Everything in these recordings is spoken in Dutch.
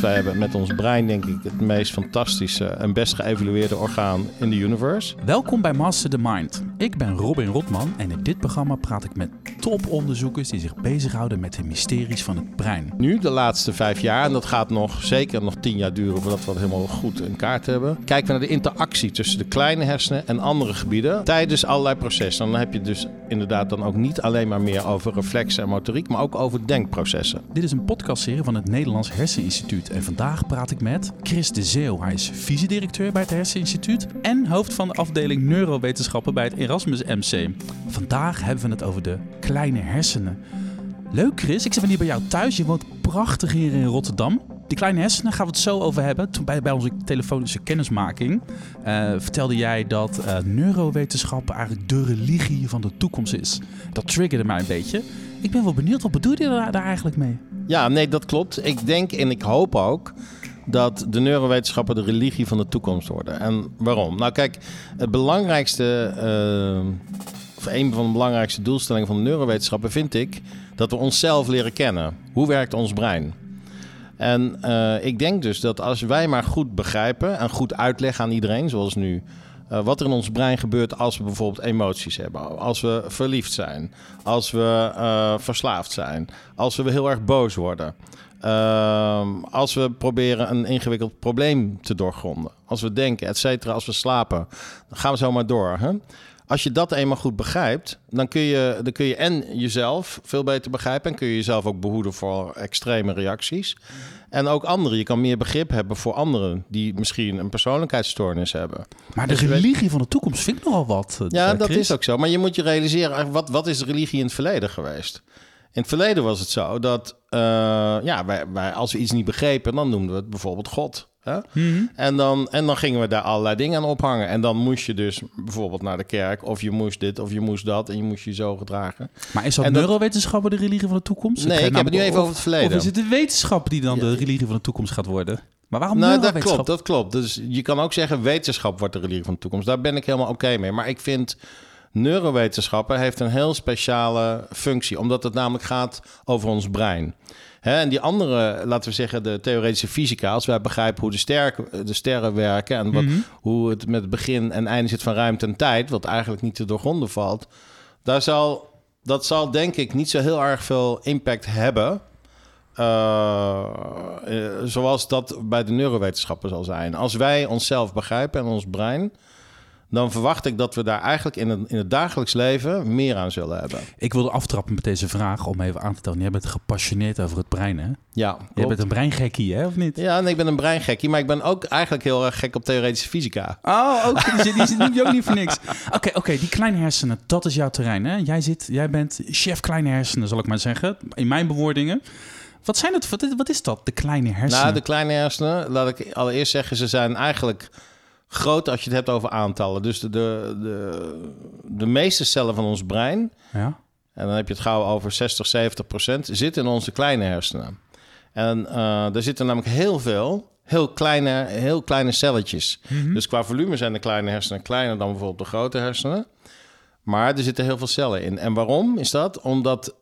wij hebben met ons brein denk ik het meest fantastische en best geëvalueerde orgaan in de universe. Welkom bij Master the Mind. Ik ben Robin Rotman en in dit programma praat ik met toponderzoekers die zich bezighouden met de mysteries van het brein. Nu, de laatste vijf jaar, en dat gaat nog zeker nog tien jaar duren voordat we dat helemaal goed in kaart hebben, kijken we naar de interactie tussen de kleine hersenen en andere gebieden tijdens allerlei processen. En dan heb je dus inderdaad dan ook niet alleen maar meer over reflexen en motoriek, maar ook over denkprocessen. Dit is een podcastserie van het Nederlands Herseninstituut en vandaag praat ik met Chris de Zeeuw. Hij is visiedirecteur bij het Herseninstituut en hoofd van de afdeling neurowetenschappen bij het Erasmus MC. Vandaag hebben we het over de kleine hersenen. Leuk Chris, ik zit hier bij jou thuis. Je woont prachtig hier in Rotterdam. Die kleine hersenen gaan we het zo over hebben. Toen bij, bij onze telefonische kennismaking eh, vertelde jij dat uh, neurowetenschappen eigenlijk de religie van de toekomst is. Dat triggerde mij een beetje. Ik ben wel benieuwd, wat bedoel je daar, eigenlijk mee? Ja, nee, dat klopt. Ik denk en ik hoop ook dat de neurowetenschappen de religie van de toekomst worden. En waarom? Nou, kijk, het belangrijkste, uh, of een van de belangrijkste doelstellingen van de neurowetenschappen vind ik dat we onszelf leren kennen. Hoe werkt ons brein? En uh, ik denk dus dat als wij maar goed begrijpen en goed uitleggen aan iedereen, zoals nu, uh, wat er in ons brein gebeurt als we bijvoorbeeld emoties hebben, als we verliefd zijn, als we uh, verslaafd zijn, als we heel erg boos worden. Uh, als we proberen een ingewikkeld probleem te doorgronden. Als we denken, et cetera, als we slapen. Dan gaan we zo maar door. Hè? Als je dat eenmaal goed begrijpt, dan kun, je, dan kun je en jezelf veel beter begrijpen. En kun je jezelf ook behoeden voor extreme reacties. En ook anderen. Je kan meer begrip hebben voor anderen die misschien een persoonlijkheidsstoornis hebben. Maar de religie weet... van de toekomst vind ik nogal wat. Ja, Chris. dat is ook zo. Maar je moet je realiseren, wat, wat is de religie in het verleden geweest? In het verleden was het zo dat uh, ja, wij, wij, als we iets niet begrepen, dan noemden we het bijvoorbeeld God. Hè? Mm-hmm. En, dan, en dan gingen we daar allerlei dingen aan ophangen. En dan moest je dus bijvoorbeeld naar de kerk, of je moest dit, of je moest dat, en je moest je zo gedragen. Maar is dat en neurowetenschappen de religie van de toekomst? Nee, ik, ik heb het nu even over het verleden. Of is het de wetenschap die dan ja. de religie van de toekomst gaat worden? Maar waarom nou, dat klopt, dat klopt. Dus je kan ook zeggen, wetenschap wordt de religie van de toekomst. Daar ben ik helemaal oké okay mee. Maar ik vind neurowetenschappen heeft een heel speciale functie, omdat het namelijk gaat over ons brein. En die andere, laten we zeggen, de theoretische fysica, als wij begrijpen hoe de, sterren, de sterren werken en wat, mm-hmm. hoe het met het begin en einde zit van ruimte en tijd, wat eigenlijk niet te doorgronden valt, daar zal, dat zal denk ik niet zo heel erg veel impact hebben. Uh, uh, zoals dat bij de neurowetenschappen zal zijn. Als wij onszelf begrijpen en ons brein, dan verwacht ik dat we daar eigenlijk in het, in het dagelijks leven meer aan zullen hebben. Ik wilde aftrappen met deze vraag om even aan te tonen. Jij bent gepassioneerd over het brein, hè? Ja. Jij bent een breingekkie, hè, of niet? Ja, nee, ik ben een breingekkie, maar ik ben ook eigenlijk heel erg gek op theoretische fysica. Oh, ook, die, die, die noem je ook niet voor niks. Oké, okay, oké, okay, die kleine hersenen, dat is jouw terrein, hè? Jij, zit, jij bent chef kleine hersenen, zal ik maar zeggen, in mijn bewoordingen. Wat zijn het? Wat is dat, de kleine hersenen? Nou, de kleine hersenen, laat ik allereerst zeggen, ze zijn eigenlijk groot als je het hebt over aantallen. Dus de, de, de, de meeste cellen van ons brein, ja. en dan heb je het gauw over 60, 70 procent, zitten in onze kleine hersenen. En uh, er zitten namelijk heel veel heel kleine, heel kleine celletjes. Mm-hmm. Dus qua volume zijn de kleine hersenen kleiner dan bijvoorbeeld de grote hersenen. Maar er zitten heel veel cellen in. En waarom is dat? Omdat uh,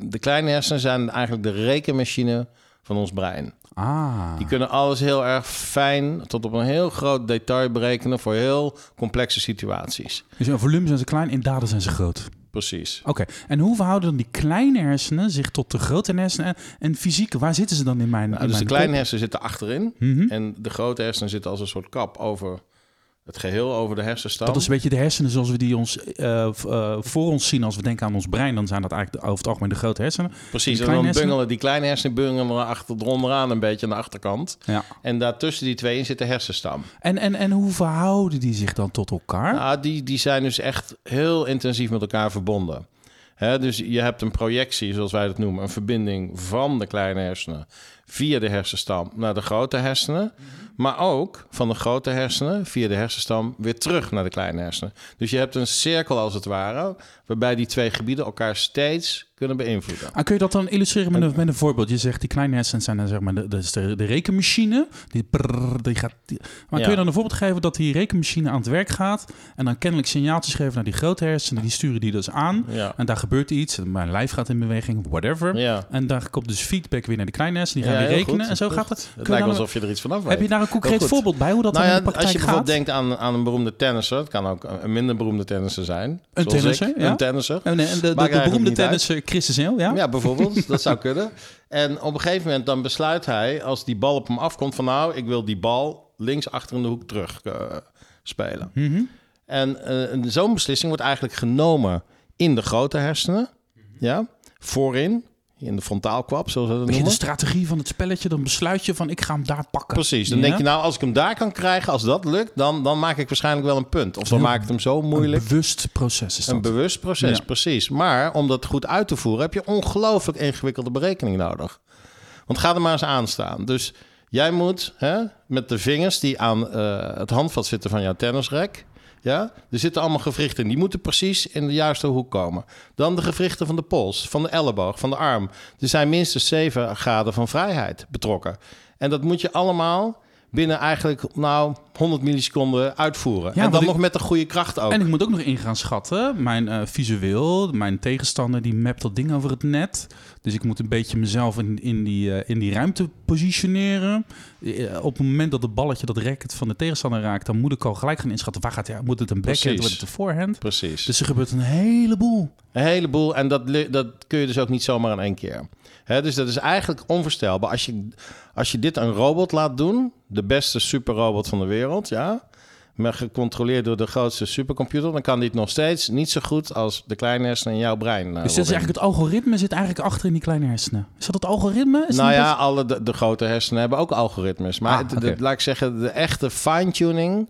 de kleine hersenen zijn eigenlijk de rekenmachine van ons brein. Ah. Die kunnen alles heel erg fijn tot op een heel groot detail berekenen voor heel complexe situaties. Dus in volume zijn ze klein, in daden zijn ze groot. Precies. Oké, okay. en hoe verhouden dan die kleine hersenen zich tot de grote hersenen en fysiek? Waar zitten ze dan in mijn? Nou, in dus mijn de kleine hersenen zitten achterin mm-hmm. en de grote hersenen zitten als een soort kap over het geheel over de hersenstam. Dat is een beetje de hersenen zoals we die ons uh, uh, voor ons zien als we denken aan ons brein. Dan zijn dat eigenlijk over het algemeen de grote hersenen. Precies, en, dan hersenen? bungelen die kleine hersenen bungelen achter, onderaan een beetje aan de achterkant. Ja. En daartussen die twee in zit de hersenstam. En, en, en hoe verhouden die zich dan tot elkaar? Nou, die, die zijn dus echt heel intensief met elkaar verbonden. He, dus je hebt een projectie, zoals wij dat noemen, een verbinding van de kleine hersenen via de hersenstam naar de grote hersenen. Maar ook van de grote hersenen via de hersenstam weer terug naar de kleine hersenen. Dus je hebt een cirkel als het ware, waarbij die twee gebieden elkaar steeds kunnen beïnvloeden. En kun je dat dan illustreren met een, met een voorbeeld? Je zegt die kleine hersenen zijn dan zeg maar de, de, de rekenmachine. Die, die gaat, die, maar ja. kun je dan een voorbeeld geven dat die rekenmachine aan het werk gaat en dan kennelijk signaaltjes geven naar die grote hersenen, die sturen die dus aan ja. en daar gebeurt iets, mijn lijf gaat in beweging, whatever. Ja. En daar komt dus feedback weer naar de kleine hersenen, die gaan weer rekenen goed. en zo gaat het. Het lijkt alsof je er iets vanaf weet. Heb je daar een concreet voorbeeld bij hoe dat nou dan ja, in de praktijk als je bijvoorbeeld gaat? denkt aan, aan een beroemde tennisser, het kan ook een minder beroemde tennisser zijn. Een tennisser, ja. Een tennisser. En de, de, beroemde uit. tennisser Chris de Zeel, ja? Ja, bijvoorbeeld. dat zou kunnen. En op een gegeven moment dan besluit hij, als die bal op hem afkomt, van nou, ik wil die bal links achter in de hoek terug eh, spelen. Mhm. En eh, zo'n beslissing wordt eigenlijk genomen in de grote hersenen. Ja, voorin, in de frontaalkwab, zoals dat je de noemen. strategie van het spelletje, dan besluit je van ik ga hem daar pakken. Precies, dan Ja? denk je nou, als ik hem daar kan krijgen, als dat lukt, dan, dan maak ik waarschijnlijk wel een punt. Of dan maak ik hem zo moeilijk. Een bewust proces is dat. Een bewust proces, Ja. precies. Maar om dat goed uit te voeren heb je ongelooflijk ingewikkelde berekening nodig. Want ga er maar eens aan staan. Dus jij moet hè, met de vingers die aan eh, het handvat zitten van jouw tennisrek. Ja, er zitten allemaal gewrichten in. Die moeten precies in de juiste hoek komen. Dan de gewrichten van de pols, van de elleboog, van de arm. Er zijn minstens 7 graden van vrijheid betrokken. En dat moet je allemaal binnen eigenlijk nou 100 milliseconden uitvoeren. Ja, en dan ik- nog met de goede kracht ook. En ik moet ook nog in gaan schatten. Mijn eh, visueel, mijn tegenstander, die mapt dat ding over het net. Dus ik moet een beetje mezelf in, in, die, eh, in die ruimte positioneren. Eh, op het moment dat het balletje, dat racket van de tegenstander raakt... dan moet ik al gelijk gaan inschatten. Waar gaat hij? Moet het een backhand? Precies. Wordt het een voorhand? Precies. Dus er gebeurt een heleboel. Een heleboel. En dat, dat kun je dus ook niet zomaar in één keer. Dus dat is eigenlijk onvoorstelbaar. Als je, als je dit een robot laat doen, de beste superrobot van de wereld, ja, maar gecontroleerd door de grootste supercomputer, dan kan dit nog steeds niet zo goed als de kleine hersenen in jouw brein. eh, Dus dat is eigenlijk het algoritme zit eigenlijk achter in die kleine hersenen. Is dat het algoritme? Is nou ja, alle de, de grote hersenen hebben ook algoritmes. Maar Ah, het- de- oké. laat ik zeggen, de echte fine-tuning,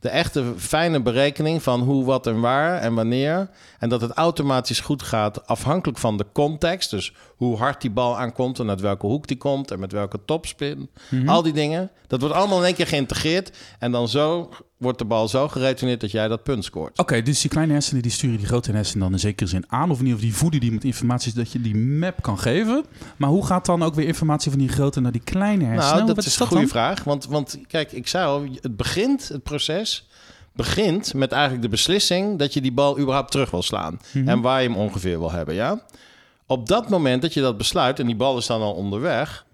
de echte fijne berekening van hoe, wat en waar en wanneer. En dat het automatisch goed gaat afhankelijk van de context. Dus hoe hard die bal aankomt en uit welke hoek die komt en met welke topspin. Mhm. Al die dingen. Dat wordt allemaal in één keer geïntegreerd. En dan zo wordt de bal zo geretourneerd dat jij dat punt scoort. Oké, dus die kleine hersenen die sturen die grote hersenen dan in zekere zin aan. Of in ieder geval die voeden die met informatie dat je die map kan geven. Maar hoe gaat dan ook weer informatie van die grote naar die kleine hersenen? Nou, dat Wat is een goede dan? vraag. Want, want kijk, ik zei al, het begint, het proces begint met eigenlijk de beslissing dat je die bal überhaupt terug wil slaan. Mhm. En waar je hem ongeveer wil hebben, ja. Op dat moment dat je dat besluit en die bal is dan al onderweg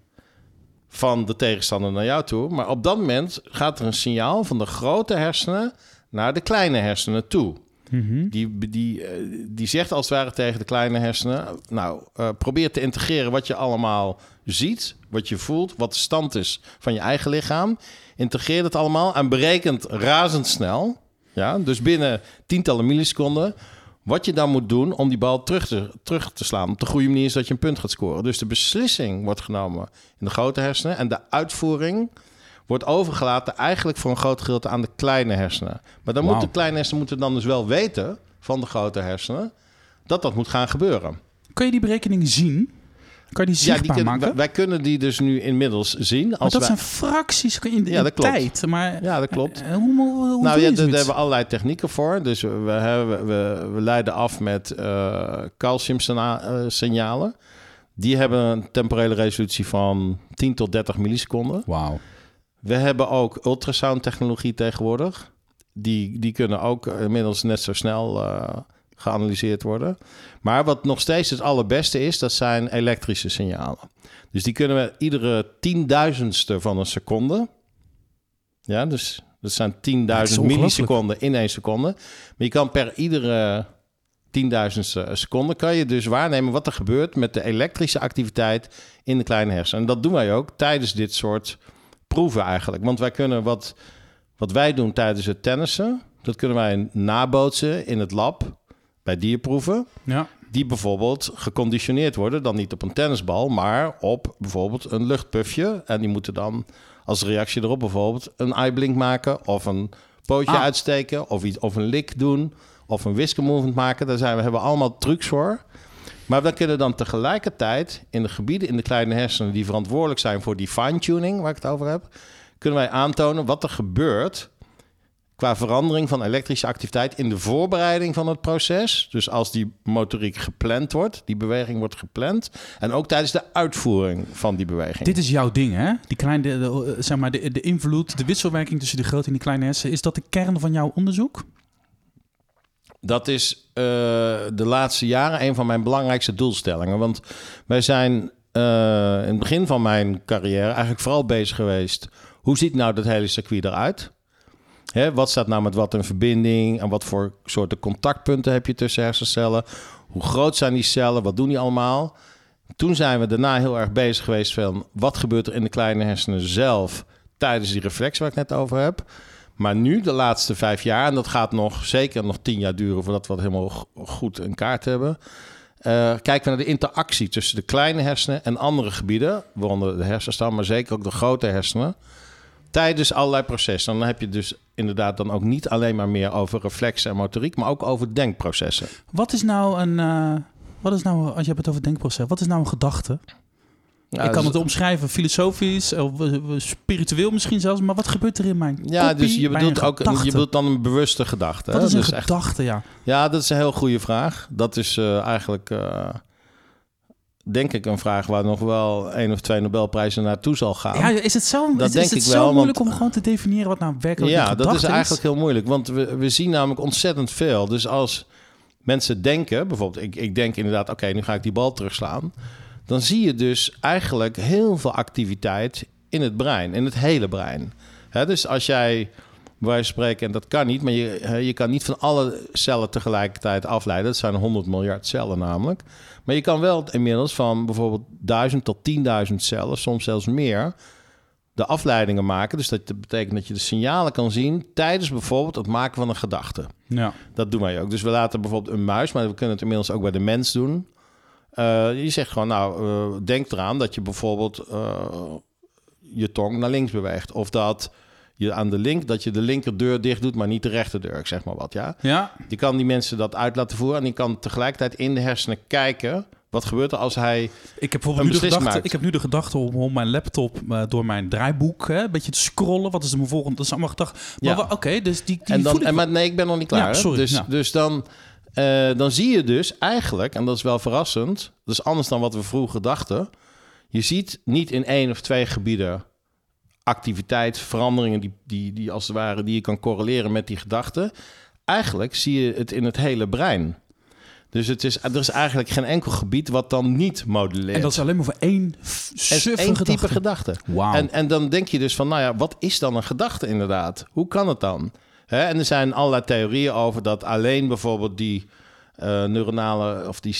van de tegenstander naar jou toe, maar op dat moment gaat er een signaal van de grote hersenen naar de kleine hersenen toe. Mhm. Die, die, eh, die zegt als het ware tegen de kleine hersenen... nou, eh, probeer te integreren wat je allemaal ziet, wat je voelt... wat de stand is van je eigen lichaam. Integreer het allemaal en berekent razendsnel... Ja, dus binnen tientallen milliseconden... wat je dan moet doen om die bal terug te, terug te slaan. Op de goede manier is dat je een punt gaat scoren. Dus de beslissing wordt genomen in de grote hersenen... en de uitvoering wordt overgelaten eigenlijk voor een groot gedeelte aan de kleine hersenen. Maar dan moeten de kleine hersenen moeten dan dus wel weten van de grote hersenen dat dat moet gaan gebeuren. Kan je die berekening zien? Kan je die Ja, zichtbaar die kunnen- maken? wij, kunnen die dus nu inmiddels zien. Maar Als dat wij, zijn fracties in, in Ja, dat klopt. tijd. Maar Ja, dat klopt. eh, hoe, nou ja, daar hebben we allerlei technieken voor. Dus we, hebben, we, we leiden af met eh calciumsignalen. Die hebben een temporele resolutie van 10 tot 30 milliseconden. Wauw. We hebben ook ultrasound technologie tegenwoordig. Die, die kunnen ook inmiddels net zo snel eh, geanalyseerd worden. Maar wat nog steeds het allerbeste is, dat zijn elektrische signalen. Dus die kunnen we iedere tienduizendste van een seconde. Ja, dus dat zijn Dat is 10.000 ongelooflijk. milliseconden in één seconde. Maar je kan per iedere tienduizendste seconde kan je dus waarnemen wat er gebeurt met de elektrische activiteit in de kleine hersenen. En dat doen wij ook tijdens dit soort proeven eigenlijk. Want wij kunnen wat, wat wij doen tijdens het tennissen, dat kunnen wij nabootsen in het lab bij dierproeven. Ja. Die bijvoorbeeld geconditioneerd worden, dan niet op een tennisbal, maar op bijvoorbeeld een luchtpufje. En die moeten dan als reactie erop bijvoorbeeld een eyeblink maken of een pootje Ah. uitsteken of, iets, of een lik doen of een whisker movement maken. Daar zijn we hebben allemaal trucs voor. Maar we kunnen dan tegelijkertijd in de gebieden in de kleine hersenen die verantwoordelijk zijn voor die fine-tuning, waar ik het over heb, kunnen wij aantonen wat er gebeurt qua verandering van elektrische activiteit in de voorbereiding van het proces. Dus als die motoriek gepland wordt, die beweging wordt gepland. En ook tijdens de uitvoering van die beweging. Dit is jouw ding, hè? Die kleine, de, de- zeg maar, de, de invloed, de wisselwerking tussen de grote en die kleine hersenen. Is dat de kern van jouw onderzoek? Dat is eh, de laatste jaren een van mijn belangrijkste doelstellingen. Want wij zijn eh, in het begin van mijn carrière eigenlijk vooral bezig geweest. Hoe ziet nou dat hele circuit eruit? Hè, wat staat nou met wat in verbinding? En wat voor soorten contactpunten heb je tussen hersencellen? Hoe groot zijn die cellen? Wat doen die allemaal? Toen zijn we daarna heel erg bezig geweest van wat gebeurt er in de kleine hersenen zelf tijdens die reflex waar ik net over heb. Maar nu, de laatste vijf jaar, en dat gaat nog zeker nog tien jaar duren voordat we dat helemaal go- goed in kaart hebben. eh, kijken we naar de interactie tussen de kleine hersenen en andere gebieden, waaronder de hersenstam, maar zeker ook de grote hersenen, tijdens allerlei processen. En dan heb je dus inderdaad dan ook niet alleen maar meer over reflexen en motoriek, maar ook over denkprocessen. Wat is nou een... eh, wat is nou, als je hebt het over denkproces, wat is nou een gedachte? Ja, ik kan dus- het omschrijven filosofisch, of eh, spiritueel misschien zelfs, maar wat gebeurt er in mijn Ja, dus je bedoelt ook gedachte? je bedoelt dan een bewuste gedachte. Wat hè? is een Dus echt- gedachte, ja. Ja, dat is een heel goede vraag. Dat is eh, eigenlijk, denk ik, een vraag waar nog wel één of twee Nobelprijzen naartoe zal gaan. Ja, is het zo, Dat is, denk is het ik zo wel, want- moeilijk om gewoon te definiëren wat nou werkelijk Ja, dat is eigenlijk heel moeilijk, want we, we zien namelijk ontzettend veel. Dus als mensen denken, bijvoorbeeld, ik, ik denk inderdaad, oké, nu ga ik die bal terugslaan. Dan zie je dus eigenlijk heel veel activiteit in het brein, in het hele brein. Dus als jij, bij wijze van spreken, en dat kan niet, maar je, je kan niet van alle cellen tegelijkertijd afleiden. Dat zijn 100 miljard cellen namelijk. Maar je kan wel inmiddels van bijvoorbeeld 1000 tot 10.000 cellen, soms zelfs meer, de afleidingen maken. Dus dat betekent dat je de signalen kan zien tijdens bijvoorbeeld het maken van een gedachte. Ja. Dat doen wij ook. Dus we laten bijvoorbeeld een muis, maar we kunnen het inmiddels ook bij de mens doen. Eh, je zegt gewoon, nou, eh, denk eraan dat je bijvoorbeeld eh, je tong naar links beweegt. Of dat je aan de link, dat je de linkerdeur dicht doet, maar niet de rechterdeur, ik zeg maar wat, ja. Ja, Je kan die mensen dat uit laten voeren en die kan tegelijkertijd in de hersenen kijken... wat gebeurt er als hij... ik heb bijvoorbeeld Een nu de, gedachte, maakt. ik heb nu de gedachte om op mijn laptop eh, door mijn draaiboek hè, een beetje te scrollen. Wat is de volgende? Dat is allemaal gedacht. Maar Ja. oké, dus die, die En dan, voel ik en, maar nee, ik ben nog niet klaar. Ja, sorry, Dus, ja. dus dan, eh, dan zie je dus eigenlijk, en dat is wel verrassend, dat is anders dan wat we vroeger dachten. Je ziet niet in één of twee gebieden activiteit, veranderingen die, die, die als het ware die je kan correleren met die gedachten. Eigenlijk zie je het in het hele brein. Dus het is, er is eigenlijk geen enkel gebied wat dan niet moduleert. En dat is alleen maar voor één suffe gedachte. type gedachte. Wauw. En, en dan denk je dus van, nou ja, wat is dan een gedachte inderdaad? Hoe kan het dan? En er zijn allerlei theorieën over dat alleen bijvoorbeeld die eh, neuronale of die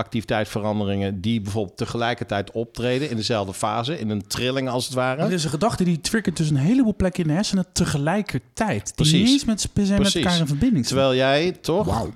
celactiviteitsveranderingen die bijvoorbeeld tegelijkertijd optreden in dezelfde fase, in een trilling als het ware. Er is een gedachte die triggert dus een heleboel plekken in de hersenen tegelijkertijd. Die Precies. niet eens met, Precies. elkaar in verbinding zijn. Terwijl jij toch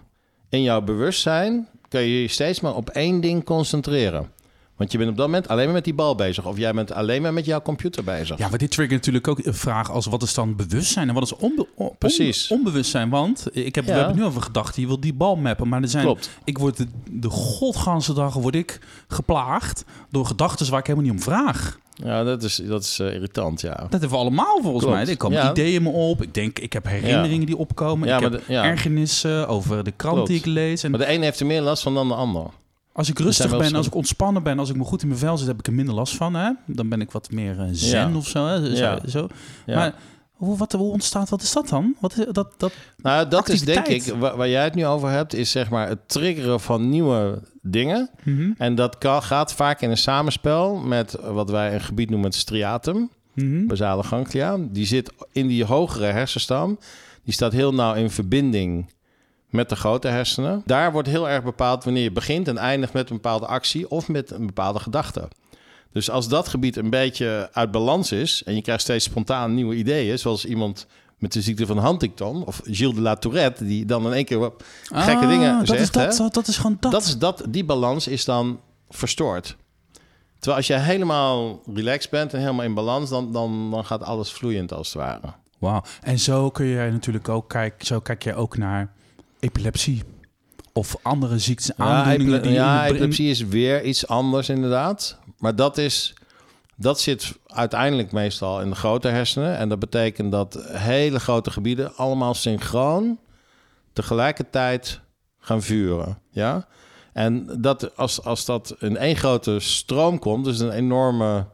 in jouw bewustzijn kun je je steeds maar op één ding concentreren. Want je bent op dat moment alleen maar met die bal bezig. Of jij bent alleen maar met jouw computer bezig. Ja, maar dit triggert natuurlijk ook een vraag als wat is dan bewustzijn en wat is onbe on- Precies. onbewustzijn? Want ik heb, we Ja. hebben het nu over gedachten, je wilt die bal mappen, maar er zijn, Klopt. ik word de, de godganse dagen word ik geplaagd door gedachten waar ik helemaal niet om vraag. Ja, dat is, dat is eh, irritant, ja. Dat hebben we allemaal volgens Klopt. mij. Er komen Ja. ideeën me op. Ik denk, ik heb herinneringen die opkomen. Ja, ik heb de- ergernissen over de krant Klopt. die ik lees. En Maar de ene heeft er meer last van dan de ander. Als ik rustig ben, als ik ontspannen ben, als ik me goed in mijn vel zit, heb ik er minder last van. Hè? Dan ben ik wat meer eh, zen Ja. of zo. Hè? Zo, Ja. zo. Ja. Maar hoe, wat, hoe ontstaat, wat is dat dan? Wat is, dat, dat, Nou, dat is denk ik, waar, waar jij het nu over hebt, is zeg maar het triggeren van nieuwe dingen. Mhm. En dat kan, gaat vaak in een samenspel met wat wij een gebied noemen het striatum, Mhm. basale ganglia. Die zit in die hogere hersenstam. Die staat heel nauw in verbinding met de grote hersenen. Daar wordt heel erg bepaald wanneer je begint en eindigt met een bepaalde actie of met een bepaalde gedachte. Dus als dat gebied een beetje uit balans is en je krijgt steeds spontaan nieuwe ideeën, zoals iemand met de ziekte van Huntington of Gilles de la Tourette, die dan in één keer wat gekke Ah, dingen dat zegt. Is dat, hè? dat, dat is gewoon dat. Dat is dat, die balans is dan verstoord. Terwijl als je helemaal relaxed bent en helemaal in balans, dan, dan, dan gaat alles vloeiend als het ware. Wauw. En zo kun je natuurlijk ook kijken, zo kijk je ook naar epilepsie. Of andere ziektes, Ja, aandoeningen epile- die ja epilepsie is weer iets anders inderdaad. Maar dat, is, dat zit uiteindelijk meestal in de grote hersenen. En dat betekent dat hele grote gebieden allemaal synchroon tegelijkertijd gaan vuren. Ja? En dat, als, als dat in één grote stroom komt, dus een enorme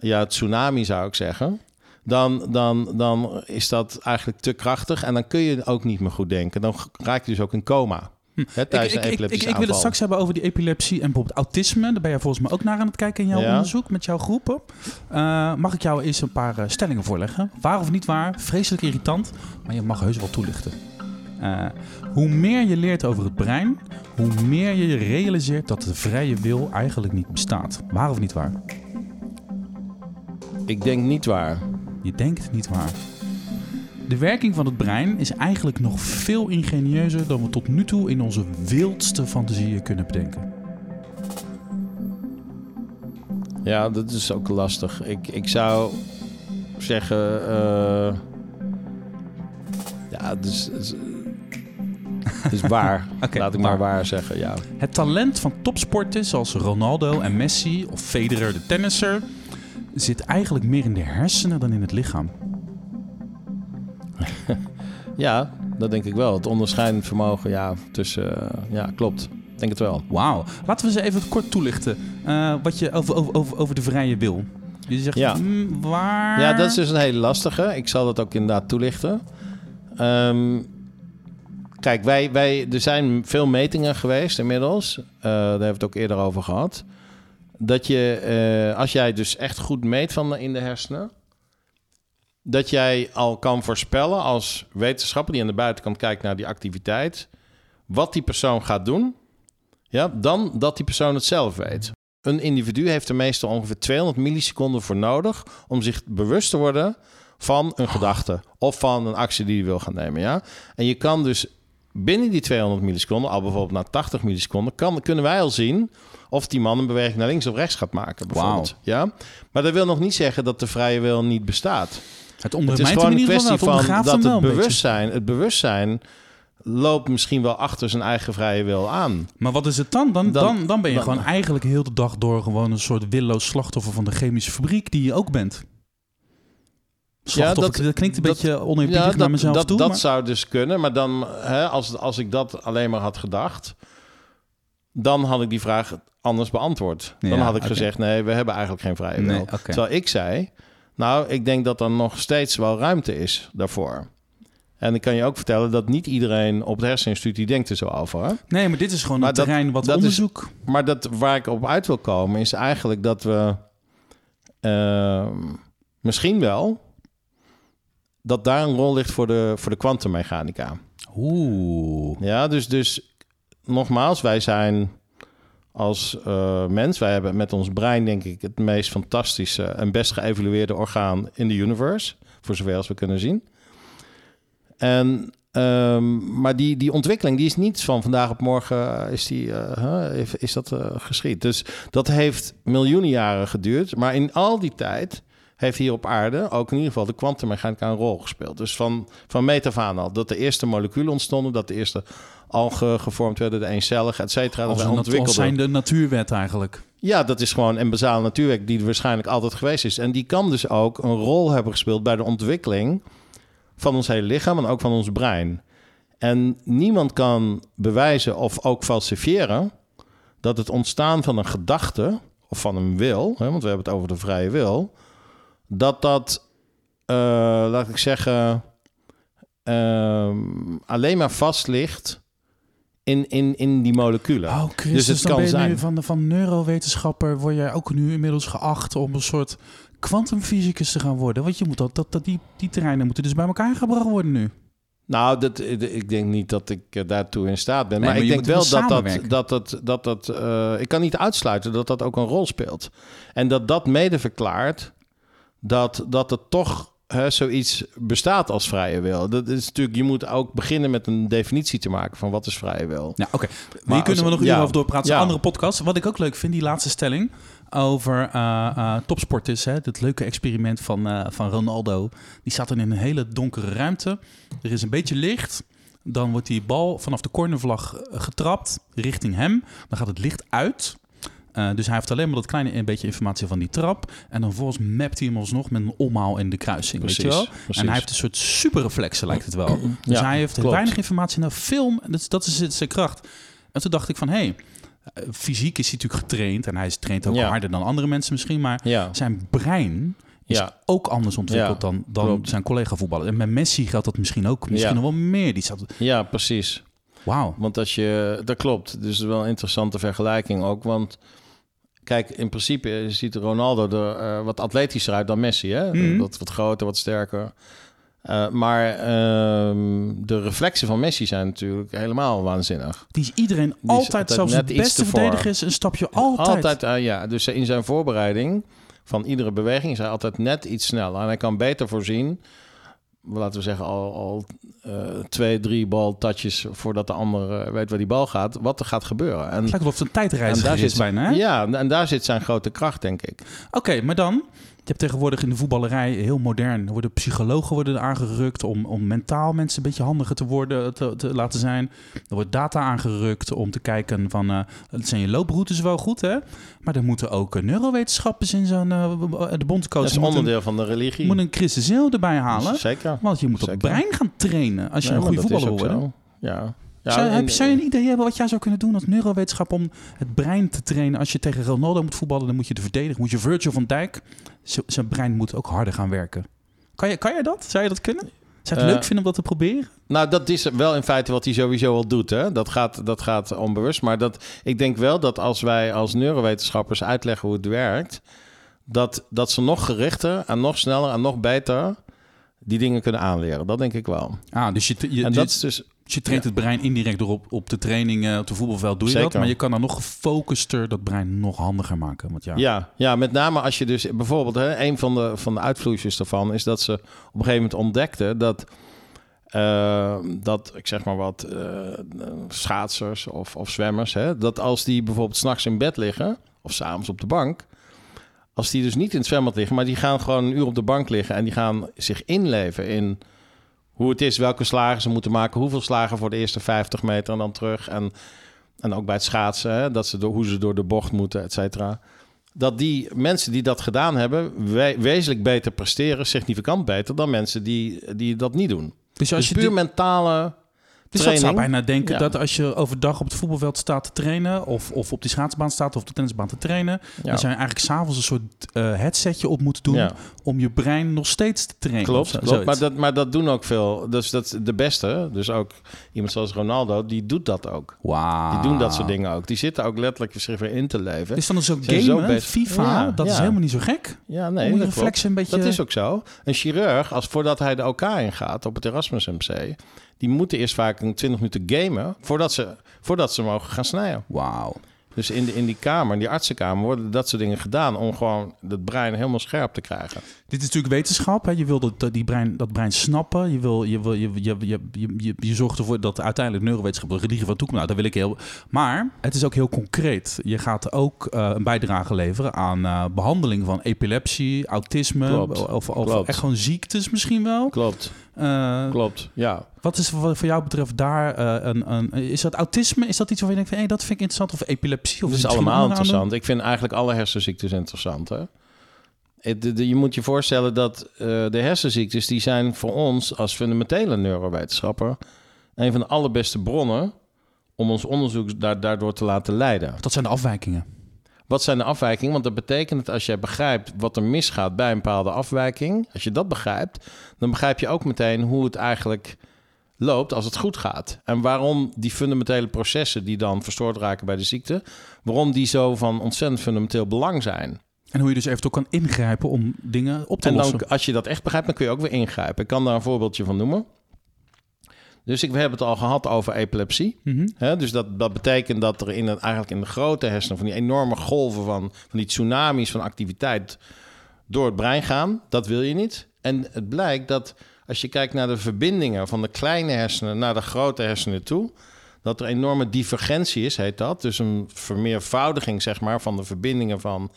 ja, tsunami zou ik zeggen... Dan, dan, dan is dat eigenlijk te krachtig en dan kun je ook niet meer goed denken. Dan raak je dus ook in coma. Hè, Ik, tijdens ik, ik, ik, ik wil het straks hebben over die epilepsie en bijvoorbeeld autisme. Daar ben jij volgens mij ook naar aan het kijken in jouw Ja. onderzoek met jouw groepen. Eh, mag ik jou eens een paar eh, stellingen voorleggen? Waar of niet waar? Vreselijk irritant, maar je mag heus wel toelichten. Eh, hoe meer je leert over het brein, hoe meer je realiseert dat de vrije wil eigenlijk niet bestaat. Waar of niet waar? Ik denk niet waar. Je denkt niet waar. De werking van het brein is eigenlijk nog veel ingenieuzer dan we tot nu toe in onze wildste fantasieën kunnen bedenken. Ja, dat is ook lastig. Ik, ik zou zeggen... eh, ja, het is, het is, het is waar. Oké, Laat ik maar waar. zeggen, ja. Het talent van topsporters zoals Ronaldo en Messi of Federer de tennisser zit eigenlijk meer in de hersenen dan in het lichaam. Ja, dat denk ik wel. Het onderscheidend vermogen, ja, tussen... eh, ja, klopt. Ik denk het wel. Wauw. Laten we ze even kort toelichten eh, wat je over, over, over, de vrije wil. Je zegt, Ja. mm, waar? Ja, dat is dus een hele lastige. Ik zal dat ook inderdaad toelichten. Ehm, kijk, wij, wij, er zijn veel metingen geweest inmiddels. Eh, daar hebben we het ook eerder over gehad. Dat je, eh, als jij dus echt goed meet van in de hersenen... dat jij al kan voorspellen als wetenschapper... die aan de buitenkant kijkt naar die activiteit... wat die persoon gaat doen... Ja, dan dat die persoon het zelf weet. Een individu heeft er meestal ongeveer 200 milliseconden voor nodig om zich bewust te worden van een gedachte of van een actie die je wil gaan nemen. Ja? En je kan dus binnen die 200 milliseconden, al bijvoorbeeld na 80 milliseconden, kan, kunnen wij al zien of die man een beweging naar links of rechts gaat maken. Bijvoorbeeld. Ja? Maar dat wil nog niet zeggen dat de vrije wil niet bestaat. Het Het is gewoon een kwestie van dat het beetje. bewustzijn, het bewustzijn loopt misschien wel achter zijn eigen vrije wil aan. Maar wat is het dan? Dan, dan, Dan- dan ben je dan- gewoon eigenlijk heel de dag door gewoon een soort willoos slachtoffer van de chemische fabriek die je ook bent. Slachtoffer, dat- dat, klinkt een dat- beetje oneerbiedig naar dat, mezelf dat, toe. dat maar- zou dus kunnen. Maar dan, hè, als, als ik dat alleen maar had gedacht, dan had ik die vraag anders beantwoord. Dan Ja, had ik gezegd, nee, we hebben eigenlijk geen vrije wil. Nee. Terwijl ik zei, nou, ik denk dat er nog steeds wel ruimte is daarvoor. En ik kan je ook vertellen dat niet iedereen op het herseninstituut die denkt er zo over. Hè? Nee, maar dit is gewoon Maar een dat- terrein wat dat is- onderzoek... Maar dat, waar ik op uit wil komen is eigenlijk dat we ehm, misschien wel dat daar een rol ligt voor de, voor de kwantummechanica. Oeh. Ja, dus, dus nogmaals, wij zijn als eh, mens, wij hebben met ons brein denk ik het meest fantastische en best geëvalueerde orgaan in de universe, voor zover als we kunnen zien. En, ehm, maar die, die ontwikkeling die is niet van vandaag op morgen eh, is, die, eh, is, dat eh, geschied. Dus dat heeft miljoenen jaren geduurd. Maar in al die tijd heeft hier op aarde ook in ieder geval de kwantummechanica een rol gespeeld. Dus van, van meet af aan al. Dat de eerste moleculen ontstonden, dat de eerste algen gevormd werden, de eencellige, et cetera. Dat ontwikkelden. zijn de natuurwet eigenlijk. Ja, dat is gewoon een basale natuurwet die er waarschijnlijk altijd geweest is. En die kan dus ook een rol hebben gespeeld bij de ontwikkeling van ons hele lichaam en ook van ons brein. En niemand kan bewijzen of ook falsifiëren dat het ontstaan van een gedachte of van een wil, hè, want we hebben het over de vrije wil, dat dat, eh, laat ik zeggen, ehm, alleen maar vast ligt in, in, in die moleculen. Oh, Christus, Dus het dan kan ben je nu zijn. van, de, van neurowetenschapper... word jij ook nu inmiddels geacht om een soort kwantumfysicus te gaan worden. Want je moet dat, dat, dat, die, die terreinen moeten dus bij elkaar gebracht worden nu. Nou, dat, ik denk niet dat ik eh, daartoe in staat ben. Nee, maar, maar ik denk wel dat dat, dat, dat, dat, dat eh, ik kan niet uitsluiten dat dat ook een rol speelt. En dat dat mede verklaart dat, dat er toch hè, zoiets bestaat als vrije wil. Dat is natuurlijk, je moet ook beginnen met een definitie te maken van wat is vrije wil. Ja, oké. Hier kunnen we nog ja. over doorpraten. Ja. een andere podcast. Wat ik ook leuk vind, die laatste stelling over eh eh, topsporters. Hè, dat leuke experiment van, eh, van Ronaldo. Die staat dan in een hele donkere ruimte. Er is een beetje licht. Dan wordt die bal vanaf de cornervlag getrapt richting hem. Dan gaat het licht uit. Eh, dus hij heeft alleen maar dat kleine een beetje informatie van die trap. En dan vervolgens mapt hij hem alsnog met een omhaal in de kruising. weet je wel? precies. En hij heeft een soort superreflexen, lijkt het wel. Dus hij heeft klopt. weinig informatie naar film. Dat, dat is zijn kracht. En toen dacht ik van, hé, hey, eh, fysiek is hij natuurlijk getraind. En hij is traint ook Ja. harder dan andere mensen misschien. Maar Ja, zijn brein is Ja. ook anders ontwikkeld Ja, dan, dan klopt. zijn collega voetballer. En met Messi geldt dat misschien ook. Misschien Ja. nog wel meer. Die zat, ja, precies. Wauw. Want als je, dat klopt, dus het is wel een interessante vergelijking ook. Want kijk, in principe ziet Ronaldo er uh, wat atletischer uit dan Messi. Hè? Mhm. Wat, wat groter, wat sterker. Uh, maar ehm, de reflexen van Messi zijn natuurlijk helemaal waanzinnig. Die is iedereen altijd, altijd zelfs iets beste verdediger is een stapje altijd. Altijd, eh, ja. Dus in zijn voorbereiding van iedere beweging is hij altijd net iets sneller. En hij kan beter voorzien, laten we zeggen, al, al eh, twee, drie baltouches voordat de ander eh, weet waar die bal gaat, wat er gaat gebeuren. En, Het lijkt wel of het een tijdreis daar is zit, bijna. hè? ja, en daar zit zijn grote kracht, denk ik. Oké, maar dan... Je hebt tegenwoordig in de voetballerij heel modern. Er worden psychologen worden er aangerukt om, om mentaal mensen een beetje handiger te worden, te, te laten zijn. Er wordt data aangerukt om te kijken van, het zijn je looproutes wel goed, hè? Maar er moeten ook eh, neurowetenschappers in zo'n, eh, de bondscoach Dat is een, onderdeel van de religie. moet een Chris erbij halen. Zeker. Want je moet op Zeker. brein gaan trainen als je Ja, een goede voetballer wil worden. Ja. Zou, heb, zou je een idee hebben wat jij zou kunnen doen als neurowetenschap om het brein te trainen? Als je tegen Ronaldo moet voetballen, dan moet je de verdedigen. Moet je Virgil van Dijk, zijn brein moet ook harder gaan werken. Kan je, kan je dat? Zou je dat kunnen? Zou je het Eh, leuk vinden om dat te proberen? Nou, dat is wel in feite wat hij sowieso al doet. Hè? Dat, gaat, dat gaat onbewust. Maar dat, ik denk wel dat als wij als neurowetenschappers uitleggen hoe het werkt... dat, dat ze nog gerichter en nog sneller en nog beter die dingen kunnen aanleren. Dat denk ik wel. Ah, dus je, je, en je, dat is dus... je traint het brein indirect door op, op de trainingen, op de voetbalveld doe je dat. Maar je kan dan nog gefocuster dat brein nog handiger maken. Want ja, Ja, ja, met name als je dus bijvoorbeeld... Hè, een van de, van de uitvloeisels daarvan is dat ze op een gegeven moment ontdekten... dat, eh, dat ik zeg maar wat, eh, schaatsers of, of zwemmers... Hè, dat als die bijvoorbeeld s'nachts in bed liggen... of s'avonds op de bank... als die dus niet in het zwembad liggen... maar die gaan gewoon een uur op de bank liggen... en die gaan zich inleven in hoe het is... welke slagen ze moeten maken... hoeveel slagen voor de eerste 50 meter en dan terug... en, en ook bij het schaatsen... Hè, dat ze door, hoe ze door de bocht moeten, et cetera dat die mensen die dat gedaan hebben... we- wezenlijk beter presteren, significant beter... dan mensen die, die dat niet doen. dus als Dus je puur mentale Dus dat zou bijna denken Ja. dat als je overdag op het voetbalveld staat te trainen... of, of op die schaatsbaan staat of op de tennisbaan te trainen... Ja. dan zou je eigenlijk s'avonds een soort eh, headsetje op moeten doen... Ja. om je brein nog steeds te trainen. Klopt, zo- klopt. Maar, dat, maar dat doen ook veel. Dus dat de beste, dus ook iemand zoals Ronaldo, die doet dat ook. Wauw. Die doen dat soort dingen ook. Die zitten ook letterlijk weer in te leven. Is dan dus ook Zijn zo gamen, bezig. FIFA, dat is helemaal niet zo gek. Ja, Om nee, je reflexen een beetje... Dat is ook zo. Een chirurg, als voordat hij de OK ingaat op het Erasmus MC, die moeten eerst vaak een 20 minuten gamen voordat ze, voordat ze mogen gaan snijden. Wauw. Dus in, de, in die kamer, in die artsenkamer, worden dat soort dingen gedaan om gewoon het brein helemaal scherp te krijgen. Dit is natuurlijk wetenschap. Hè? Je wil dat, die brein, dat brein snappen. Je, wil, je, wil, je, je, je, je, je, zorgt ervoor dat uiteindelijk neurowetenschap de religie van toekomst... Nou, dat wil ik heel... Maar het is ook heel concreet. Je gaat ook eh, een bijdrage leveren aan eh, behandeling van epilepsie, autisme... Klopt. Of, of Klopt. echt gewoon ziektes misschien wel. Klopt, Eh, klopt, ja. wat is voor, voor jou betreft daar een, een... Is dat autisme? Is dat iets waarvan je denkt van... Hey, dat vind ik interessant? Of epilepsie? Of Het is allemaal interessant. Ik vind eigenlijk alle hersenziektes interessant. Hè? De- je moet je voorstellen dat eh, de hersenziektes... die zijn voor ons als fundamentele neurowetenschapper... een van de allerbeste bronnen... om ons onderzoek daar, daardoor te laten leiden. Dat zijn de afwijkingen. Wat zijn de afwijkingen? Want dat betekent dat als jij begrijpt wat er misgaat bij een bepaalde afwijking... als je dat begrijpt, dan begrijp je ook meteen hoe het eigenlijk loopt als het goed gaat. En waarom die fundamentele processen die dan verstoord raken bij de ziekte... waarom die zo van ontzettend fundamenteel belang zijn. En hoe je dus eventueel kan ingrijpen om dingen op te En lossen. als je dat echt begrijpt, dan kun je ook weer ingrijpen. Ik kan daar een voorbeeldje van noemen. Dus ik, we hebben het al gehad over epilepsie. Mhm. Dus dat, dat betekent dat er in het, eigenlijk in de grote hersenen... van die enorme golven van, van die tsunamis van activiteit... door het brein gaan. Dat wil je niet. En het blijkt dat als je kijkt naar de verbindingen... van de kleine hersenen naar de grote hersenen toe... dat er enorme divergentie is, heet dat. Dus een vermeervoudiging, zeg maar, van de verbindingen van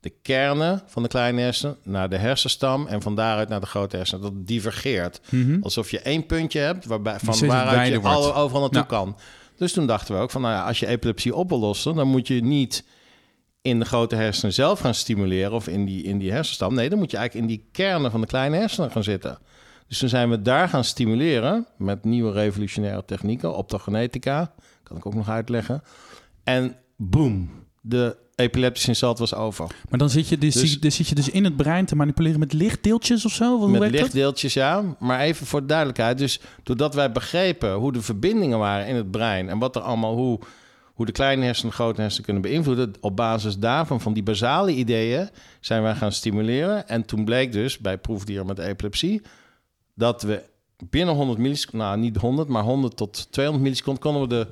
de kernen van de kleine hersenen naar de hersenstam en van daaruit naar de grote hersenen. Dat divergeert. Mhm. Alsof je één puntje hebt waarbij, van waaruit je al, overal naartoe kan. Dus toen dachten we ook van, nou ja, als je epilepsie op wil lossen, dan moet je niet in de grote hersenen zelf gaan stimuleren of in die, in die hersenstam. Nee, dan moet je eigenlijk in die kernen van de kleine hersenen gaan zitten. Dus toen zijn we daar gaan stimuleren met nieuwe revolutionaire technieken, optogenetica, kan ik ook nog uitleggen. En boom, de epileptische insult was over. Maar dan zit, je dus, Dus- dan zit je dus in het brein te manipuleren met lichtdeeltjes of zo? Hoe Met dat? lichtdeeltjes, ja. Maar even voor de duidelijkheid. Dus doordat wij begrepen hoe de verbindingen waren in het brein... en wat er allemaal, hoe, hoe de kleine hersenen de grote hersenen kunnen beïnvloeden... op basis daarvan, van die basale ideeën, zijn wij gaan stimuleren. En toen bleek dus, bij proefdieren met epilepsie... dat we binnen 100 milliseconden, nou niet 100, maar 100 tot 200 milliseconden... konden we de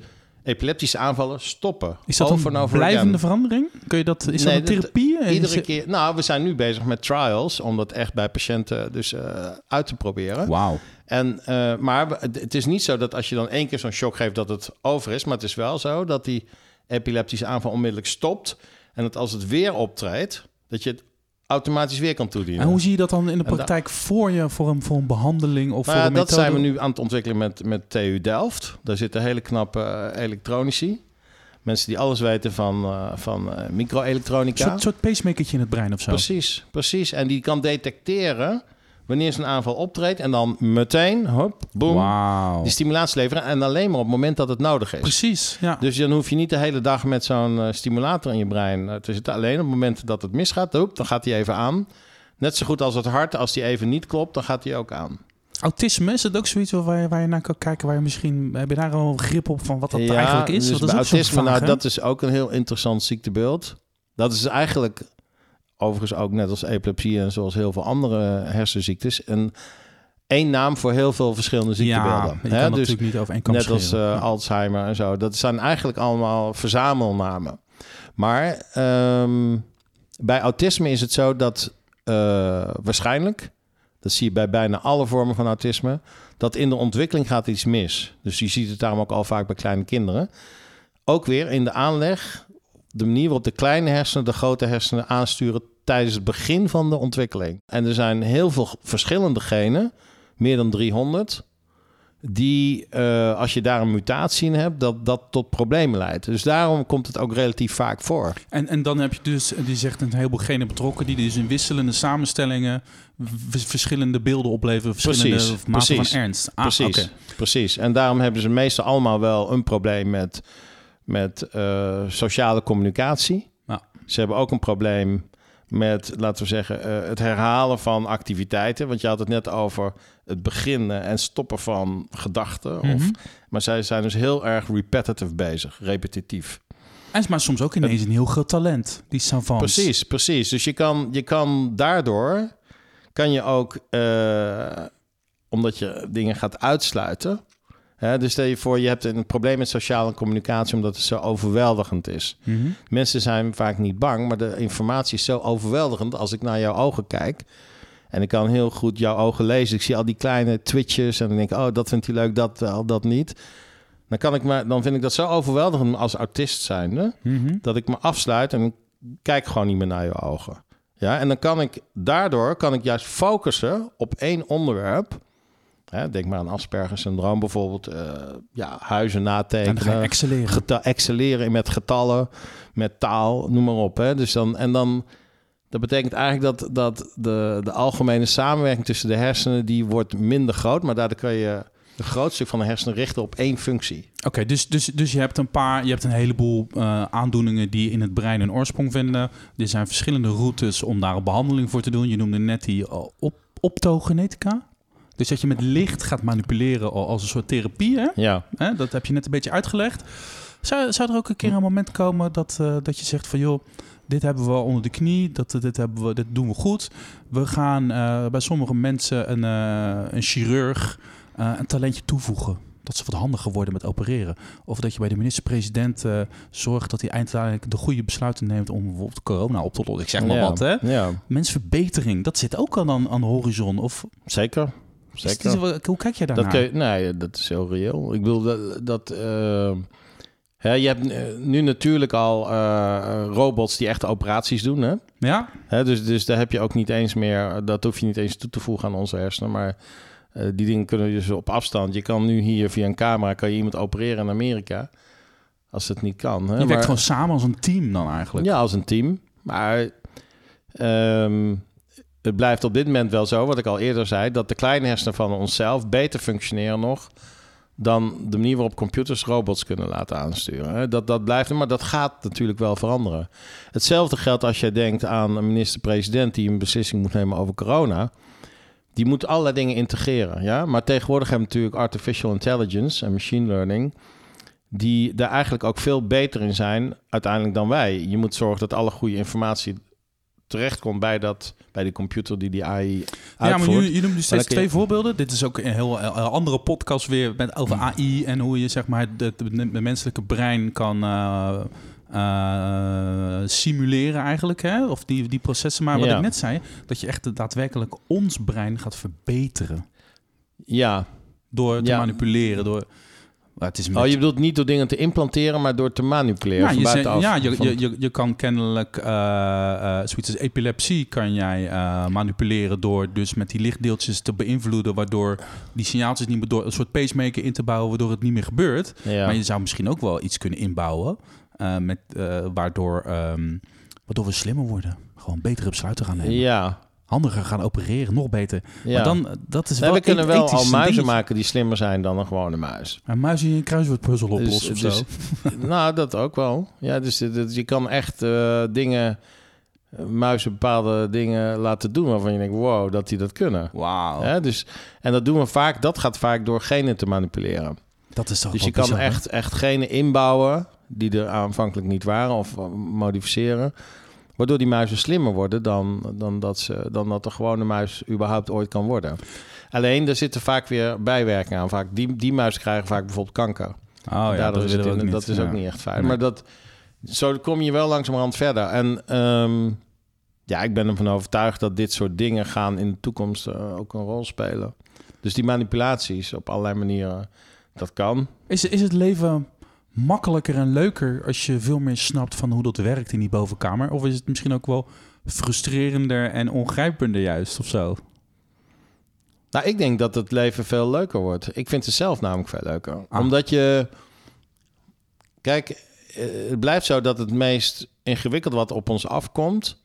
epileptische aanvallen stoppen. Is dat Over een blijvende again. verandering? Kun je dat, is Nee, dat een therapie? Iedere keer. Nou, we zijn nu bezig met trials om dat echt bij patiënten dus eh, uit te proberen. Wauw. En, eh, maar het is niet zo dat als je dan één keer zo'n shock geeft dat het over is. Maar het is wel zo dat die epileptische aanval onmiddellijk stopt. En dat als het weer optreedt, dat je het automatisch weer kan toedienen. En hoe zie je dat dan in de praktijk voor je, voor een, voor een behandeling of Nou voor ja, een dat methode? zijn we nu aan het ontwikkelen met, met TU Delft. Daar zitten hele knappe eh, elektronici. Mensen die alles weten van, eh, van eh, Een microelektronica. soort, soort pacemakertje in het brein of zo? Precies, precies. En die kan detecteren wanneer zo'n aanval optreedt. En dan meteen, hop, boom, die stimulatie leveren. En alleen maar op het moment dat het nodig is. Precies, ja. Dus dan hoef je niet de hele dag met zo'n eh, stimulator in je brein eh, te zitten. Alleen op het moment dat het misgaat, hoep, dan gaat hij even aan. Net zo goed als het hart, als die even niet klopt, dan gaat hij ook aan. Autisme, is het ook zoiets waar je, waar je naar kan kijken? Waar je misschien, heb je daar al een grip op van wat dat Ja, eigenlijk is? Dus dat is autisme, vaag, nou, hè? dat is ook een heel interessant ziektebeeld. Dat is eigenlijk, overigens ook net als epilepsie en zoals heel veel andere hersenziektes, een één naam voor heel veel verschillende ja, ziektebeelden. je Hè? kan Dus natuurlijk niet over één net als Ja. Alzheimer en zo. Dat zijn eigenlijk allemaal verzamelnamen. Maar ehm, bij autisme is het zo dat eh, waarschijnlijk, dat zie je bij bijna alle vormen van autisme, dat in de ontwikkeling gaat iets mis. Dus je ziet het daarom ook al vaak bij kleine kinderen. Ook weer in de aanleg, de manier waarop de kleine hersenen de grote hersenen aansturen tijdens het begin van de ontwikkeling. En er zijn heel veel verschillende genen, meer dan 300, die, eh, als je daar een mutatie in hebt, dat dat tot problemen leidt. Dus daarom komt het ook relatief vaak voor. En, en dan heb je dus, die zegt een heleboel genen betrokken, die dus in wisselende samenstellingen verschillende beelden opleveren, verschillende Precies, maten precies, van ernst. Ah, precies, precies. En daarom hebben ze meestal allemaal wel een probleem met, met eh, sociale communicatie. Ze hebben ook een probleem met, laten we zeggen, eh, het herhalen van activiteiten. Want je had het net over het beginnen en stoppen van gedachten. of, Mhm. maar zij zijn dus heel erg repetitive bezig, repetitief. En maar soms ook ineens een heel groot talent, die savants. Precies, precies. Dus je kan, je kan daardoor, kan je ook, eh, omdat je dingen gaat uitsluiten. Dus stel je voor, je hebt een probleem met sociale communicatie omdat het zo overweldigend is. Mhm. Mensen zijn vaak niet bang, maar de informatie is zo overweldigend als ik naar jouw ogen kijk. En ik kan heel goed jouw ogen lezen. Ik zie al die kleine twitches en dan denk ik, oh, dat vindt hij leuk, dat wel, dat niet. Dan, kan ik maar, dan vind ik dat zo overweldigend als autist zijnde Mhm. dat ik me afsluit en kijk gewoon niet meer naar je ogen. Ja, en dan kan ik daardoor kan ik juist focussen op één onderwerp. Hè, denk maar aan Asperger syndroom bijvoorbeeld. eh, ja, huizen natekenen. excelleren. geta- excelleren met getallen, met taal, noem maar op. Hè. Dus dan, en dan, dat betekent eigenlijk dat, dat de, de algemene samenwerking tussen de hersenen, die wordt minder groot. Maar daardoor kan je een groot stuk van de hersenen richten op één functie. Oké, dus, dus, dus je hebt een paar, je hebt een heleboel eh, aandoeningen die in het brein een oorsprong vinden. Er zijn verschillende routes om daar een behandeling voor te doen. Je noemde net die eh, op, optogenetica. Dus dat je met licht gaat manipuleren al- als een soort therapie, hè? Ja, Hè, Dat heb je net een beetje uitgelegd. Zou, zou er ook een keer een moment komen dat, eh, dat je zegt van joh, dit hebben we onder de knie, dat, dit, hebben we, dit doen we goed. We gaan eh, bij sommige mensen een, eh, een chirurg eh, een talentje toevoegen. Dat ze wat handiger worden met opereren. Of dat je bij de minister-president eh, zorgt dat hij eindelijk de goede besluiten neemt om bijvoorbeeld corona op te lossen. Ik zeg maar ja. wat, hè? Ja, Mensverbetering, dat zit ook al aan, aan de horizon. Of zeker. Zeker. is- hoe kijk jij daarnaar? Dat nee, dat is heel reëel. Ik bedoel, dat... dat eh, hè, je hebt eh, nu natuurlijk al eh, robots die echte operaties doen, hè? Ja? Hè, dus, dus daar heb je ook niet eens meer... Dat hoef je niet eens toe te voegen aan onze hersenen, maar... eh, die dingen kunnen dus op afstand. Je kan nu hier via een camera kan je iemand opereren in Amerika. Als het niet kan. Hè? Je Maar- werkt gewoon samen als een team dan eigenlijk. Ja, als een team. Maar ehm, het blijft op dit moment wel zo, wat ik al eerder zei, dat de kleine hersenen van onszelf beter functioneren nog dan de manier waarop computers robots kunnen laten aansturen. Dat, dat blijft, maar dat gaat natuurlijk wel veranderen. Hetzelfde geldt als jij denkt aan een minister-president die een beslissing moet nemen over corona. Die moet allerlei dingen integreren. Ja? Maar tegenwoordig hebben we natuurlijk artificial intelligence en machine learning. Die daar eigenlijk ook veel beter in zijn uiteindelijk dan wij. Je moet zorgen dat alle goede informatie terechtkomt bij, dat, bij de computer die die AI Ja, maar uitvoert. je, noemt nu steeds je- twee voorbeelden. Dit is ook een heel andere podcast weer met, over AI en hoe je zeg maar het menselijke brein kan eh, eh, simuleren eigenlijk. Hè? Of die, die processen. Maar wat Ja. ik net zei, dat je echt daadwerkelijk ons brein gaat verbeteren. Ja, Door te Ja. manipuleren. Door, maar het is oh, je bedoelt niet door dingen te implanteren, maar door te manipuleren ja, van je, zegt- buitenaf. ja je, Van- je, je, je kan kennelijk eh eh zoiets als epilepsie kan jij eh, manipuleren door dus met die lichtdeeltjes te beïnvloeden, waardoor die signaaltjes niet meer door een soort pacemaker in te bouwen, waardoor het niet meer gebeurt. ja. Maar je zou misschien ook wel iets kunnen inbouwen, eh, met, eh, waardoor, ehm, waardoor we slimmer worden. Gewoon betere besluiten gaan nemen. ja, Handiger gaan opereren, nog beter. ja. Maar dan, eh, dat is Nee, wel we kunnen e- wel al muizen dingetje. maken die slimmer zijn dan een gewone muis. Een muis die een kruiswoordpuzzel oplost of dus- zo. nou, dat ook wel. Ja, dus dit- dit- je kan echt eh, dingen, eh, muizen bepaalde dingen laten doen waarvan je denkt, wow, dat die dat kunnen. Wauw. Dus, en dat doen we vaak, dat gaat vaak door genen te manipuleren. Dat is toch Dus je kan bizar, echt, echt genen inbouwen die er aanvankelijk niet waren of eh, modificeren. Waardoor die muizen slimmer worden dan, dan, dat ze, dan dat de gewone muis überhaupt ooit kan worden. Alleen, er zitten vaak weer bijwerkingen aan. Vaak, die, die muizen krijgen vaak bijvoorbeeld kanker. Oh ja, dat, is het in- dat niet. is ook niet echt fijn. Nee. Maar dat, zo kom je wel langzamerhand verder. En ehm, ja, ik ben ervan overtuigd dat dit soort dingen gaan in de toekomst eh, ook een rol spelen. Dus die manipulaties op allerlei manieren, dat kan. Is, is het leven makkelijker en leuker als je veel meer snapt van hoe dat werkt in die bovenkamer? Of is het misschien ook wel frustrerender en ongrijpender juist of zo? Nou, ik denk dat het leven veel leuker wordt. Ik vind het zelf namelijk veel leuker. Ah. Omdat je... Kijk, eh, het blijft zo dat het meest ingewikkeld wat op ons afkomt...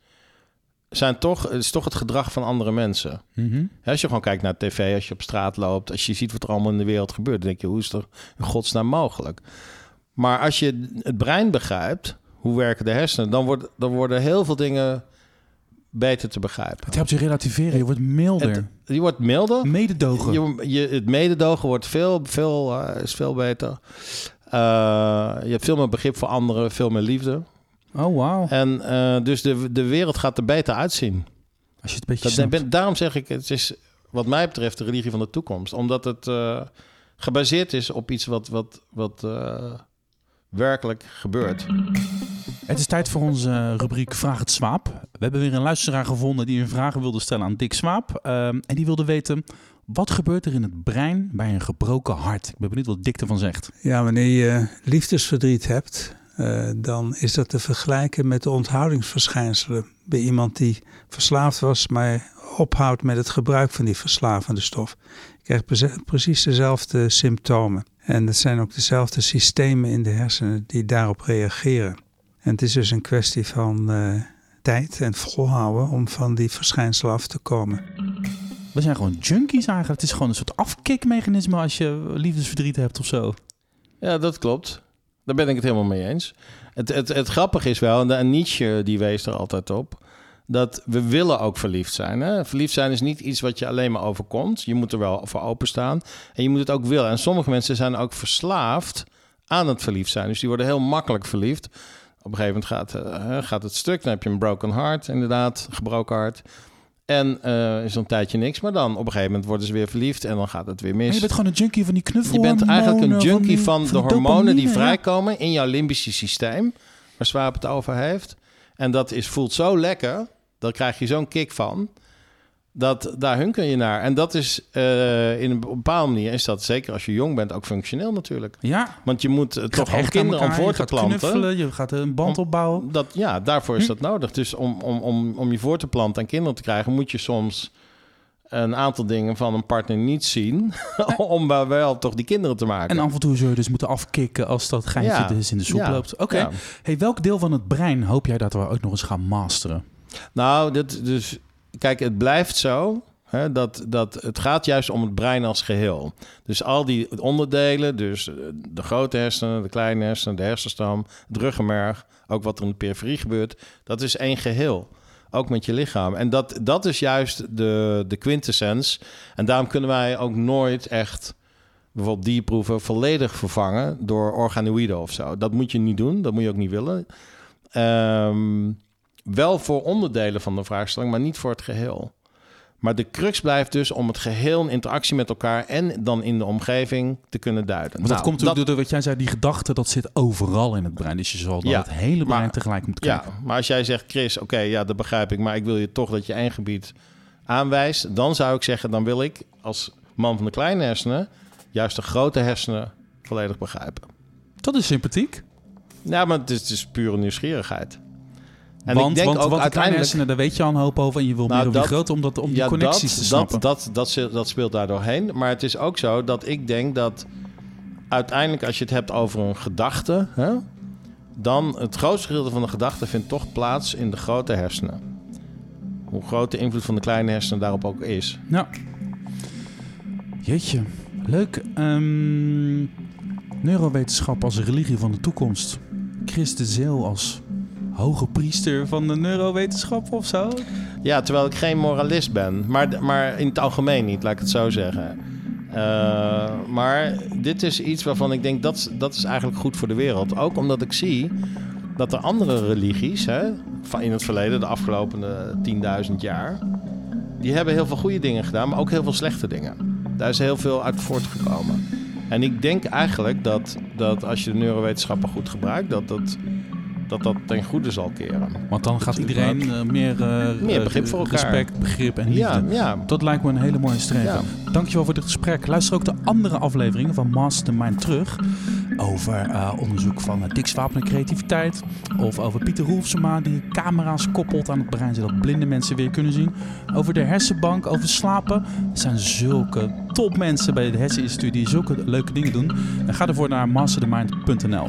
Zijn toch, is toch het gedrag van andere mensen. Mhm. Als je gewoon kijkt naar tv, als je op straat loopt... als je ziet wat er allemaal in de wereld gebeurt... dan denk je, hoe is het in godsnaam mogelijk? Maar als je het brein begrijpt... hoe werken de hersenen... dan, wordt, dan worden heel veel dingen beter te begrijpen. Het helpt je relativeren, je wordt milder. Het, je wordt milder. Mededogen. Je, je, het mededogen wordt veel, veel, eh, is veel beter. Eh, je hebt veel meer begrip voor anderen, veel meer liefde. Oh, wauw. En eh, dus de, de wereld gaat er beter uitzien. Als je het een beetje Dat, ben- daarom zeg ik, het is wat mij betreft de religie van de toekomst. Omdat het gebaseerd is op iets wat, wat, wat werkelijk gebeurt. Het is tijd voor onze rubriek Vraag het Swaap. We hebben weer een luisteraar gevonden die een vraag wilde stellen aan Dick Swaap. Ehm, en die wilde weten, wat gebeurt er in het brein bij een gebroken hart? Ik ben benieuwd wat Dick ervan zegt. Ja, wanneer je liefdesverdriet hebt, eh, dan is dat te vergelijken met de onthoudingsverschijnselen bij iemand die verslaafd was, maar ophoudt met het gebruik van die verslavende stof. Je krijgt precies dezelfde symptomen. En het zijn ook dezelfde systemen in de hersenen die daarop reageren. En het is dus een kwestie van eh, tijd en volhouden om van die verschijnselen af te komen. We zijn gewoon junkies eigenlijk. Het is gewoon een soort afkikmechanisme als je liefdesverdriet hebt of zo. Ja, dat klopt. Daar ben ik het helemaal mee eens. Het, het, het grappige is wel, en Nietzsche die wees er altijd op, dat we willen ook verliefd zijn. Hè? Verliefd zijn is niet iets wat je alleen maar overkomt. Je moet er wel voor openstaan. En je moet het ook willen. En sommige mensen zijn ook verslaafd aan het verliefd zijn. Dus die worden heel makkelijk verliefd. Op een gegeven moment gaat, eh, gaat het stuk. Dan heb je een broken heart, inderdaad. Gebroken hart. En eh, is een tijdje niks. Maar dan op een gegeven moment worden ze weer verliefd. En dan gaat het weer mis. Maar je bent gewoon een junkie van die knuffel. Je bent eigenlijk een junkie van, die- de hormonen die ja. vrijkomen in jouw limbische systeem, waar Swaap het over heeft. En dat is, voelt zo lekker, daar krijg je zo'n kick van, dat daar hunker je naar. En dat is eh, in een bepaalde manier, is dat zeker als je jong bent, ook functioneel natuurlijk. Ja, Want je moet eh, toch aan kinderen om voor te planten. knuffelen, je gaat een band Om- opbouwen. Dat, ja, daarvoor is Hm. dat nodig. Dus om, om, om, om je voor te planten en kinderen te krijgen, moet je soms een aantal dingen van een partner niet zien. om wel, wel toch die kinderen te maken. En af en toe zul je dus moeten afkicken als dat geintje Ja. dus in de soep Ja. loopt. Oké, Ja. hey, welk deel van het brein hoop jij dat we ook nog eens gaan masteren? Nou, dat, dus, kijk, het blijft zo. Dat, dat, het gaat juist om het brein als geheel. Dus al die onderdelen, dus eh, de grote hersenen, de kleine hersenen, de hersenstam, het ruggenmerg, ook wat er in de periferie gebeurt, dat is één geheel. Ook met je lichaam. En dat, dat is juist de, de quintessens. En daarom kunnen wij ook nooit echt bijvoorbeeld dierproeven volledig vervangen door organoïden of zo. Dat moet je niet doen, dat moet je ook niet willen. Ehm, wel voor onderdelen van de vraagstelling, maar niet voor het geheel. Maar de crux blijft dus om het geheel in interactie met elkaar en dan in de omgeving te kunnen duiden. Want dat Nou, komt natuurlijk door wat jij zei, die gedachte, dat zit overal in het brein. Dus je zal dan Ja, het hele brein maar- tegelijk moeten Ja, kijken. maar als jij zegt, Chris, oké, ja, dat begrijp ik, maar ik wil je toch dat je één gebied aanwijst, dan zou ik zeggen, dan wil ik als man van de kleine hersenen juist de grote hersenen volledig begrijpen. Dat is sympathiek. Ja, maar het is, het is pure nieuwsgierigheid. En want ik denk want, ook want de kleine uiteindelijk... hersenen, daar weet je al een hoop over. En je wil Nou, meer over die dat- grote, omdat, om die ja, connecties dat, te snappen. Dat, dat, dat, dat speelt daar doorheen. Maar het is ook zo dat ik denk dat uiteindelijk als je het hebt over een gedachte... Hè, dan het grootste gedeelte van de gedachte vindt toch plaats in de grote hersenen. Hoe groot de invloed van de kleine hersenen daarop ook is. Ja. Jeetje, leuk. Ehm, neurowetenschap als religie van de toekomst. Chris de Zeel als hoge priester van de neurowetenschap of zo? Ja, terwijl ik geen moralist ben. Maar, maar in het algemeen niet, laat ik het zo zeggen. Eh, maar dit is iets waarvan ik denk dat, dat is eigenlijk goed voor de wereld. Ook omdat ik zie dat er andere religies hè, in het verleden, de afgelopen eh, 10.000 jaar, die hebben heel veel goede dingen gedaan, maar ook heel veel slechte dingen. Daar is heel veel uit voortgekomen. En ik denk eigenlijk dat, dat als je de neurowetenschappen goed gebruikt, dat dat, dat, dat ten goede zal keren. Want dan gaat iedereen eh, meer, eh, Meer begrip voor elkaar. respect, begrip en liefde. Ja, ja. Dat lijkt me een hele mooie streven. Ja. Dankjewel voor dit gesprek. Luister ook de andere afleveringen van Mastermind terug. Over eh, onderzoek van Dick Wapen en creativiteit. Of over Pieter Roelfsema die camera's koppelt aan het brein. Zodat blinde mensen weer kunnen zien. Over de hersenbank, over slapen. Er zijn zulke topmensen bij het Herseninstituut die zulke leuke dingen doen. En ga ervoor naar mastermind.nl.